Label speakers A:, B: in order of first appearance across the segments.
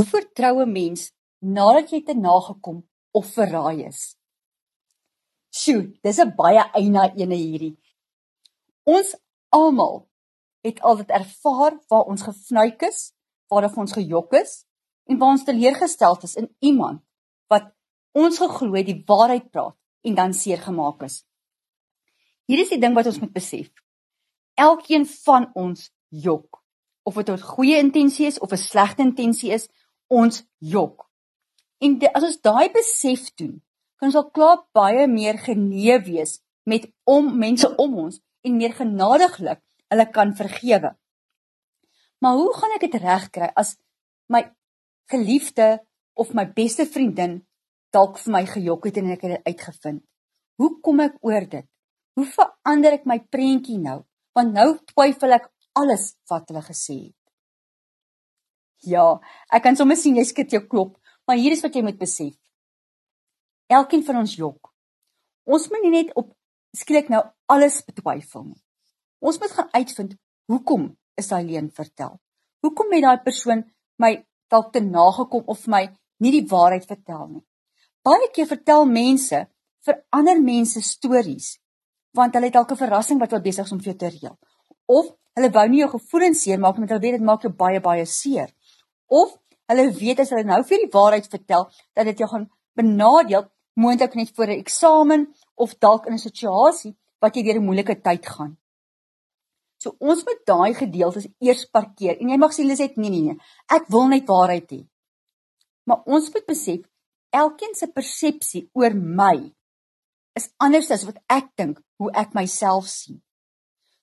A: Hoe vertrou 'n mens nadat jy te nagekom of verraai is? Sjoe, dis 'n baie eina ene hierdie. Ons almal het al dit ervaar waar ons gefnuik is, waar ons gejok is en waar ons teleurgestel is in iemand wat ons geglo het die waarheid praat en dan seer gemaak is. Hier is die ding wat ons moet besef. Elkeen van ons jok. Of dit 'n goeie intensie is of 'n slegte intensie is, ons jok. En de, as ons daai besef doen, kan ons al klaar baie meer genee wees met om mense om ons en meer genadiglik hulle kan vergewe. Maar hoe gaan ek dit regkry as my geliefde of my beste vriendin dalk vir my gejok het en ek het dit uitgevind? Hoe kom ek oor dit? Hoe verander ek my prentjie nou? Want nou twyfel ek alles wat hulle gesê het. Ja, ek kan sommer sien jy skud jou klop, maar hier is wat jy moet besef. Elkeen van ons jok. Ons moet nie net op skielik nou alles betwyfel nie. Ons moet gaan uitvind hoekom is daai leuen vertel. Hoekom het daai persoon my dalk te nagekom of my nie die waarheid vertel nie. Baie keer vertel mense vir ander mense stories want hulle het dalk 'n verrassing wat wel besig is om vir jou te reël. Of hulle wou nie jou gevoelens seer maak met hulle weet dit maak jou baie baie seer. Of hulle weet as hulle nou vir die waarheid vertel dat dit jou gaan benadeel moontlik net voor 'n eksamen of dalk in 'n situasie wat jy deur 'n moeilike tyd gaan. So ons moet daai gedeeltes eers parkeer. En jy mag sê Liset, nee nee nee. Ek wil net waarheid hê. Maar ons moet besef elkeen se persepsie oor my is anders as wat ek dink hoe ek myself sien.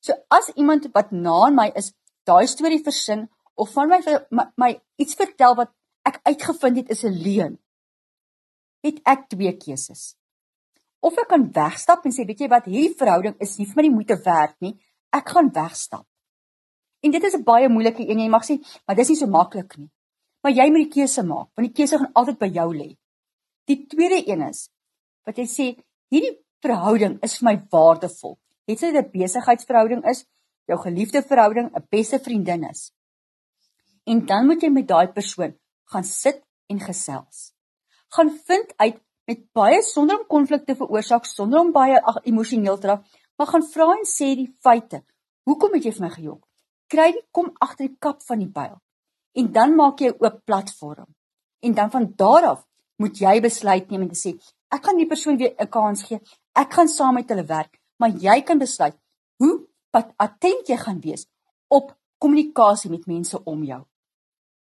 A: So as iemand wat na aan my is, daai storie versin of van my, my my iets vertel wat ek uitgevind het is 'n leuen, het ek twee keuses. Of ek kan wegstap en sê, weet jy wat, hierdie verhouding is nie vir my die moeite werd nie ek gaan wegstap. En dit is 'n baie moeilike een, jy mag sê, maar dis nie so maklik nie. Maar jy moet die keuse maak, want die keuse gaan altyd by jou lê. Die tweede een is wat jy sê, hierdie verhouding is vir my waardevol. Het sy 'n besigheidsverhouding is, jou geliefde verhouding, 'n beste vriendin is. En dan moet jy met daai persoon gaan sit en gesels. Gaan vind uit met baie sonder om konflikte veroorsaak, sonder om baie emosioneel te raak, maar gaan vra en sê die feite. Hoekom het jy vir my gejok? Kry die kom agter die kap van die pyl. En dan maak jy 'n oop platform. En dan van daar af moet jy besluit neem en sê ek gaan die persoon weer 'n kans gee. Ek gaan saam met hulle werk, maar jy kan besluit hoe attent jy gaan wees op kommunikasie met mense om jou.